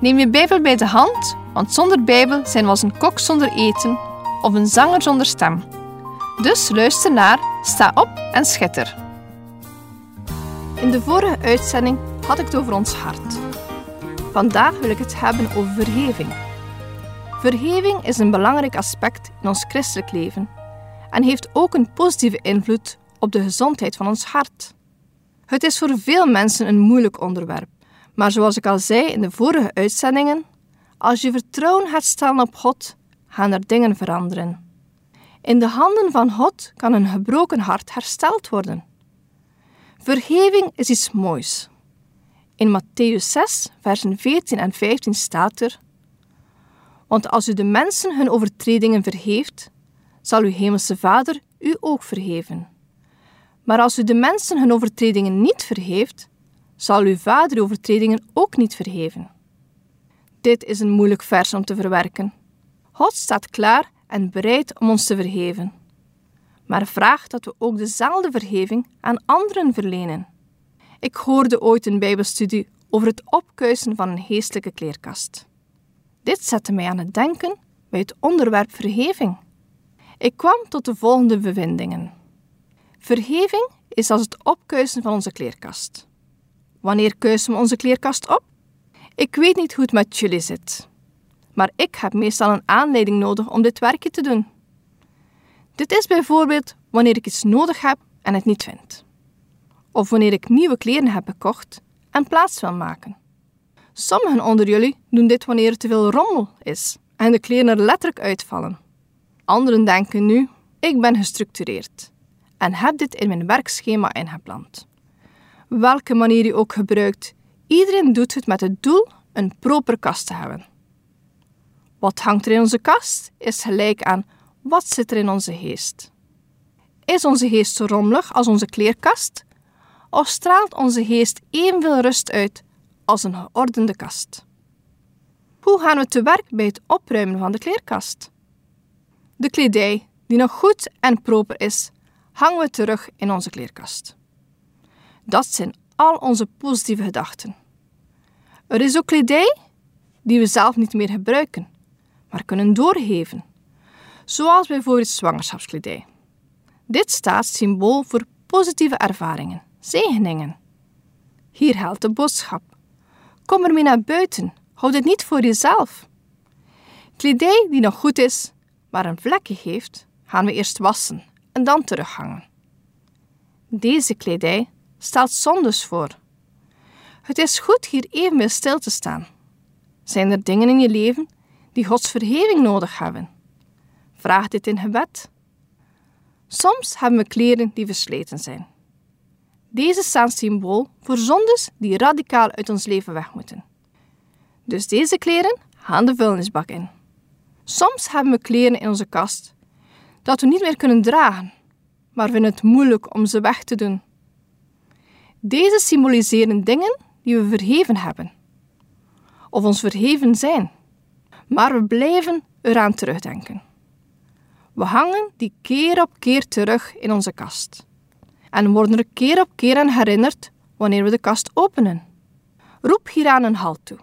Neem je Bijbel bij de hand, want zonder Bijbel zijn we als een kok zonder eten of een zanger zonder stem. Dus luister naar, sta op en schitter. In de vorige uitzending had ik het over ons hart. Vandaag wil ik het hebben over vergeving. Vergeving is een belangrijk aspect in ons christelijk leven en heeft ook een positieve invloed op de gezondheid van ons hart. Het is voor veel mensen een moeilijk onderwerp, maar zoals ik al zei in de vorige uitzendingen, als je vertrouwen gaat stellen op God, gaan er dingen veranderen. In de handen van God kan een gebroken hart hersteld worden. Vergeving is iets moois. In Matthäus 6, versen 14 en 15 staat er: Want als u de mensen hun overtredingen vergeeft, zal uw hemelse Vader u ook vergeven. Maar als u de mensen hun overtredingen niet vergeeft, zal uw Vader uw overtredingen ook niet vergeven. Dit is een moeilijk vers om te verwerken. God staat klaar en bereid om ons te vergeven, maar vraagt dat we ook dezelfde vergeving aan anderen verlenen. Ik hoorde ooit een Bijbelstudie over het opkuisen van een geestelijke kleerkast. Dit zette mij aan het denken bij het onderwerp vergeving. Ik kwam tot de volgende bevindingen. Vergeving is als het opkuisen van onze kleerkast. Wanneer kuisen we onze kleerkast op? Ik weet niet hoe het met jullie zit, maar ik heb meestal een aanleiding nodig om dit werkje te doen. Dit is bijvoorbeeld wanneer ik iets nodig heb en het niet vind. Of wanneer ik nieuwe kleren heb gekocht en plaats wil maken. Sommigen onder jullie doen dit wanneer er te veel rommel is en de kleren er letterlijk uitvallen. Anderen denken nu: ik ben gestructureerd en heb dit in mijn werkschema ingepland. Welke manier je ook gebruikt, iedereen doet het met het doel een proper kast te hebben. Wat hangt er in onze kast is gelijk aan wat zit er in onze geest. Is onze geest zo rommelig als onze kleerkast? Of straalt onze geest evenveel rust uit als een geordende kast? Hoe gaan we te werk bij het opruimen van de kleerkast? De kledij, die nog goed en proper is, hangen we terug in onze kleerkast. Dat zijn al onze positieve gedachten. Er is ook kledij die we zelf niet meer gebruiken, maar kunnen doorgeven, zoals bijvoorbeeld zwangerschapskledij. Dit staat symbool voor positieve ervaringen, zegeningen. Hier geldt de boodschap. Kom ermee naar buiten, houd het niet voor jezelf. Kledij die nog goed is, maar een vlekje heeft, gaan we eerst wassen en dan terughangen. Deze kledij stelt zondes voor. Het is goed hier even bij stil te staan. Zijn er dingen in je leven die Gods vergeving nodig hebben? Vraag dit in gebed. Soms hebben we kleren die versleten zijn. Deze staan symbool voor zondes die radicaal uit ons leven weg moeten. Dus deze kleren gaan de vuilnisbak in. Soms hebben we kleren in onze kast dat we niet meer kunnen dragen, maar vinden het moeilijk om ze weg te doen. Deze symboliseren dingen die we verheven hebben, of ons verheven zijn, maar we blijven eraan terugdenken. We hangen die keer op keer terug in onze kast en worden er keer op keer aan herinnerd wanneer we de kast openen. Roep hieraan een halt toe.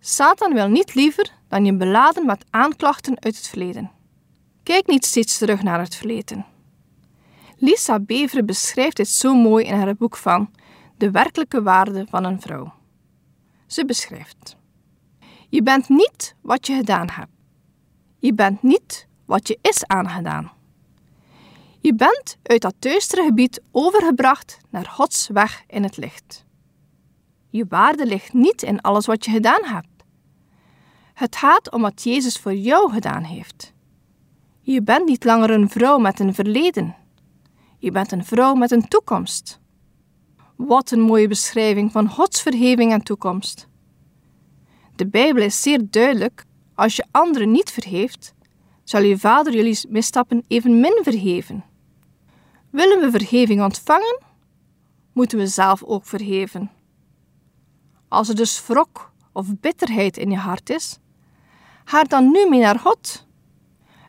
Satan wil niet liever dan je beladen met aanklachten uit het verleden. Kijk niet steeds terug naar het verleden. Lisa Bevere beschrijft dit zo mooi in haar boek van De werkelijke waarde van een vrouw. Ze beschrijft: Je bent niet wat je gedaan hebt. Je bent niet wat je is aangedaan. Je bent uit dat duistere gebied overgebracht naar Gods weg in het licht. Je waarde ligt niet in alles wat je gedaan hebt. Het gaat om wat Jezus voor jou gedaan heeft. Je bent niet langer een vrouw met een verleden. Je bent een vrouw met een toekomst. Wat een mooie beschrijving van Gods vergeving en toekomst. De Bijbel is zeer duidelijk: als je anderen niet vergeeft, zal je vader jullie misstappen evenmin vergeven. Willen we vergeving ontvangen, moeten we zelf ook vergeven. Als er dus wrok of bitterheid in je hart is, ga dan nu mee naar God.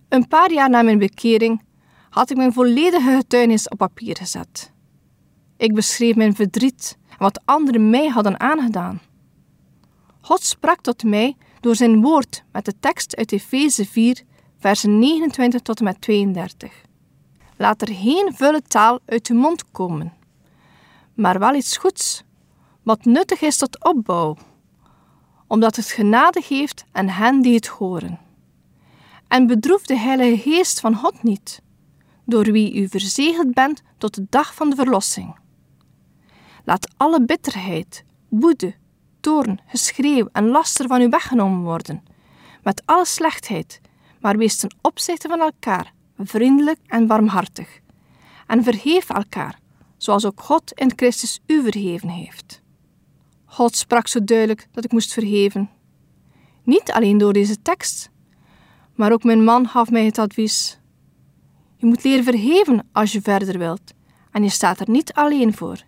Een paar jaar na mijn bekering had ik mijn volledige getuigenis op papier gezet. Ik beschreef mijn verdriet en wat anderen mij hadden aangedaan. God sprak tot mij door zijn woord met de tekst uit Efeze 4, versen 29 tot en met 32. Laat er geen vuile taal uit uw mond komen, maar wel iets goeds, wat nuttig is tot opbouw, omdat het genade geeft aan hen die het horen. En bedroef de Heilige Geest van God niet, door wie u verzegeld bent tot de dag van de verlossing. Laat alle bitterheid, woede, toorn, geschreeuw en laster van u weggenomen worden, met alle slechtheid, maar wees ten opzichte van elkaar vriendelijk en warmhartig. En vergeef elkaar, zoals ook God in Christus u vergeven heeft. God sprak zo duidelijk dat ik moest vergeven. Niet alleen door deze tekst, maar ook mijn man gaf mij het advies. Je moet leren vergeven als je verder wilt, en je staat er niet alleen voor.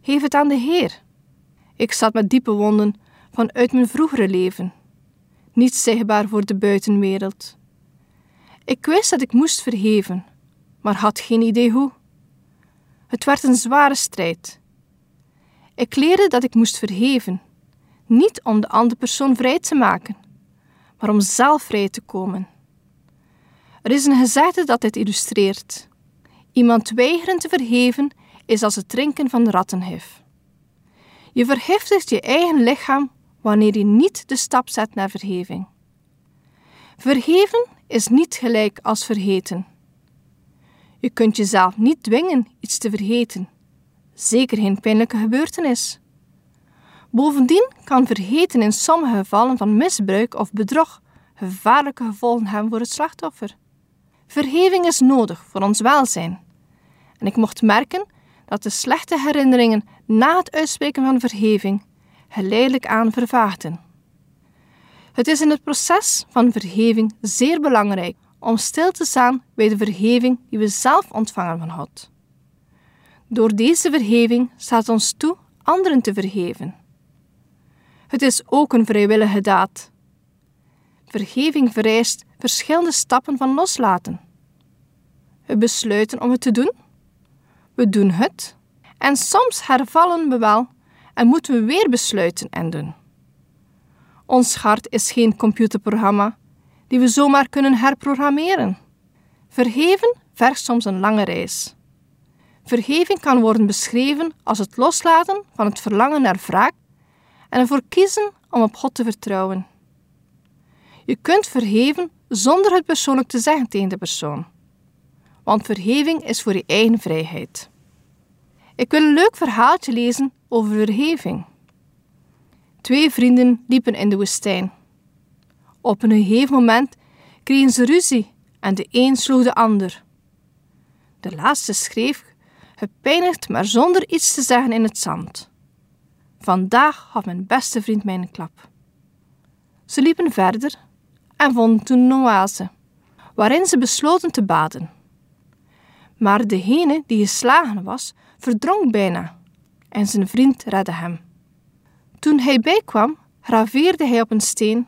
Geef het aan de Heer. Ik zat met diepe wonden vanuit mijn vroegere leven, niet zichtbaar voor de buitenwereld. Ik wist dat ik moest vergeven, maar had geen idee hoe. Het werd een zware strijd. Ik leerde dat ik moest vergeven, niet om de andere persoon vrij te maken, maar om zelf vrij te komen. Er is een gezegde dat dit illustreert. Iemand weigeren te vergeven is als het drinken van rattenhif. Je vergiftigt je eigen lichaam wanneer je niet de stap zet naar vergeving. Vergeven is niet gelijk als vergeten. Je kunt jezelf niet dwingen iets te vergeten, zeker geen pijnlijke gebeurtenis. Bovendien kan vergeten in sommige gevallen van misbruik of bedrog gevaarlijke gevolgen hebben voor het slachtoffer. Vergeving is nodig voor ons welzijn. En ik mocht merken dat de slechte herinneringen na het uitspreken van vergeving geleidelijk aan vervaagden. Het is in het proces van vergeving zeer belangrijk om stil te staan bij de vergeving die we zelf ontvangen van God. Door deze vergeving staat ons toe anderen te vergeven. Het is ook een vrijwillige daad. Vergeving vereist verschillende stappen van loslaten. We besluiten om het te doen. We doen het. En soms hervallen we wel en moeten we weer besluiten en doen. Ons hart is geen computerprogramma die we zomaar kunnen herprogrammeren. Vergeven vergt soms een lange reis. Vergeving kan worden beschreven als het loslaten van het verlangen naar wraak en ervoor kiezen om op God te vertrouwen. Je kunt vergeven zonder het persoonlijk te zeggen tegen de persoon. Want vergeving is voor je eigen vrijheid. Ik wil een leuk verhaaltje lezen over vergeving. Twee vrienden liepen in de woestijn. Op een gegeven moment kregen ze ruzie en de een sloeg de ander. De laatste schreef, gepijnigd maar zonder iets te zeggen in het zand. Vandaag gaf mijn beste vriend mij een klap. Ze liepen verder en vonden toen een oase, waarin ze besloten te baden. Maar degene die geslagen was, verdronk bijna en zijn vriend redde hem. Toen hij bijkwam, graveerde hij op een steen: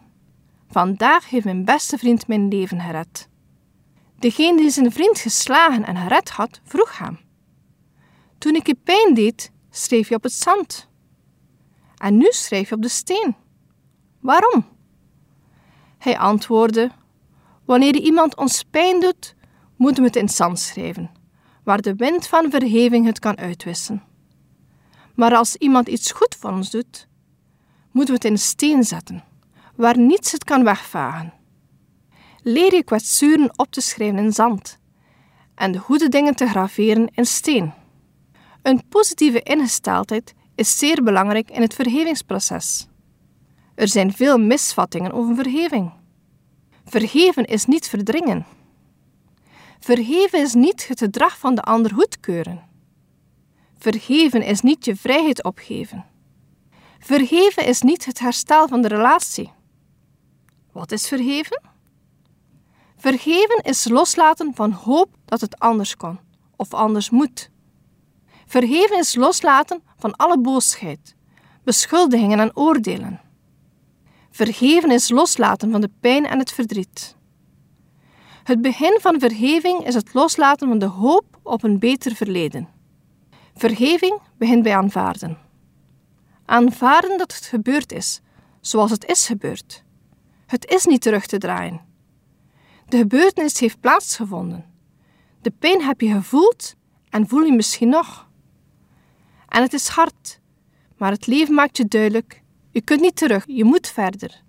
Vandaag heeft mijn beste vriend mijn leven gered. Degene die zijn vriend geslagen en gered had, vroeg hem: Toen ik je pijn deed, schreef je op het zand. En nu schrijf je op de steen. Waarom? Hij antwoordde: Wanneer iemand ons pijn doet, moeten we het in zand schrijven, waar de wind van vergeving het kan uitwissen. Maar als iemand iets goed voor ons doet, moeten we het in steen zetten, waar niets het kan wegvagen. Leer je kwetsuren op te schrijven in zand en de goede dingen te graveren in steen. Een positieve ingesteldheid is zeer belangrijk in het vergevingsproces. Er zijn veel misvattingen over vergeving. Vergeven is niet verdringen. Vergeven is niet het gedrag van de ander goedkeuren. Vergeven is niet je vrijheid opgeven. Vergeven is niet het herstel van de relatie. Wat is vergeven? Vergeven is loslaten van hoop dat het anders kan of anders moet. Vergeven is loslaten van alle boosheid, beschuldigingen en oordelen. Vergeven is loslaten van de pijn en het verdriet. Het begin van vergeving is het loslaten van de hoop op een beter verleden. Vergeving begint bij aanvaarden. Aanvaarden dat het gebeurd is, zoals het is gebeurd. Het is niet terug te draaien. De gebeurtenis heeft plaatsgevonden. De pijn heb je gevoeld en voel je misschien nog. En het is hard, maar het leven maakt je duidelijk: je kunt niet terug, je moet verder.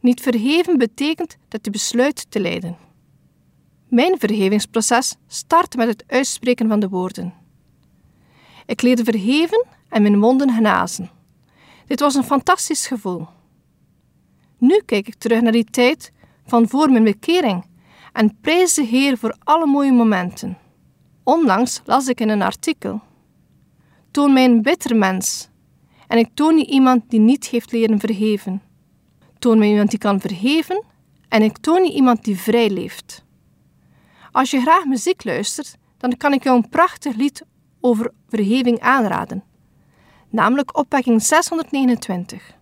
Niet vergeven betekent dat je besluit te lijden. Mijn vergevingsproces start met het uitspreken van de woorden. Ik leerde vergeven en mijn wonden genazen. Dit was een fantastisch gevoel. Nu kijk ik terug naar die tijd van voor mijn bekering en prijs de Heer voor alle mooie momenten. Onlangs las ik in een artikel: Toon mij een bitter mens en ik toon je iemand die niet heeft leren vergeven. Toon mij iemand die kan vergeven en ik toon je iemand die vrij leeft. Als je graag muziek luistert, dan kan ik jou een prachtig lied over vergeving aanraden, namelijk opwekking 629.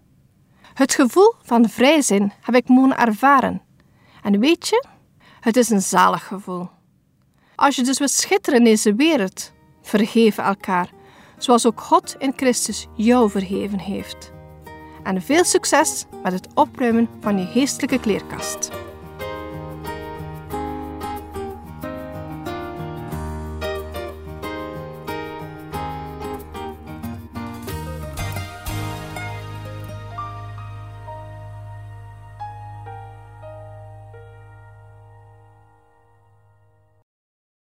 Het gevoel van vrij zijn heb ik mogen ervaren. En weet je, het is een zalig gevoel. Als je dus wilt schitteren in deze wereld, vergeef elkaar, zoals ook God in Christus jou vergeven heeft. En veel succes met het opruimen van je geestelijke kleerkast.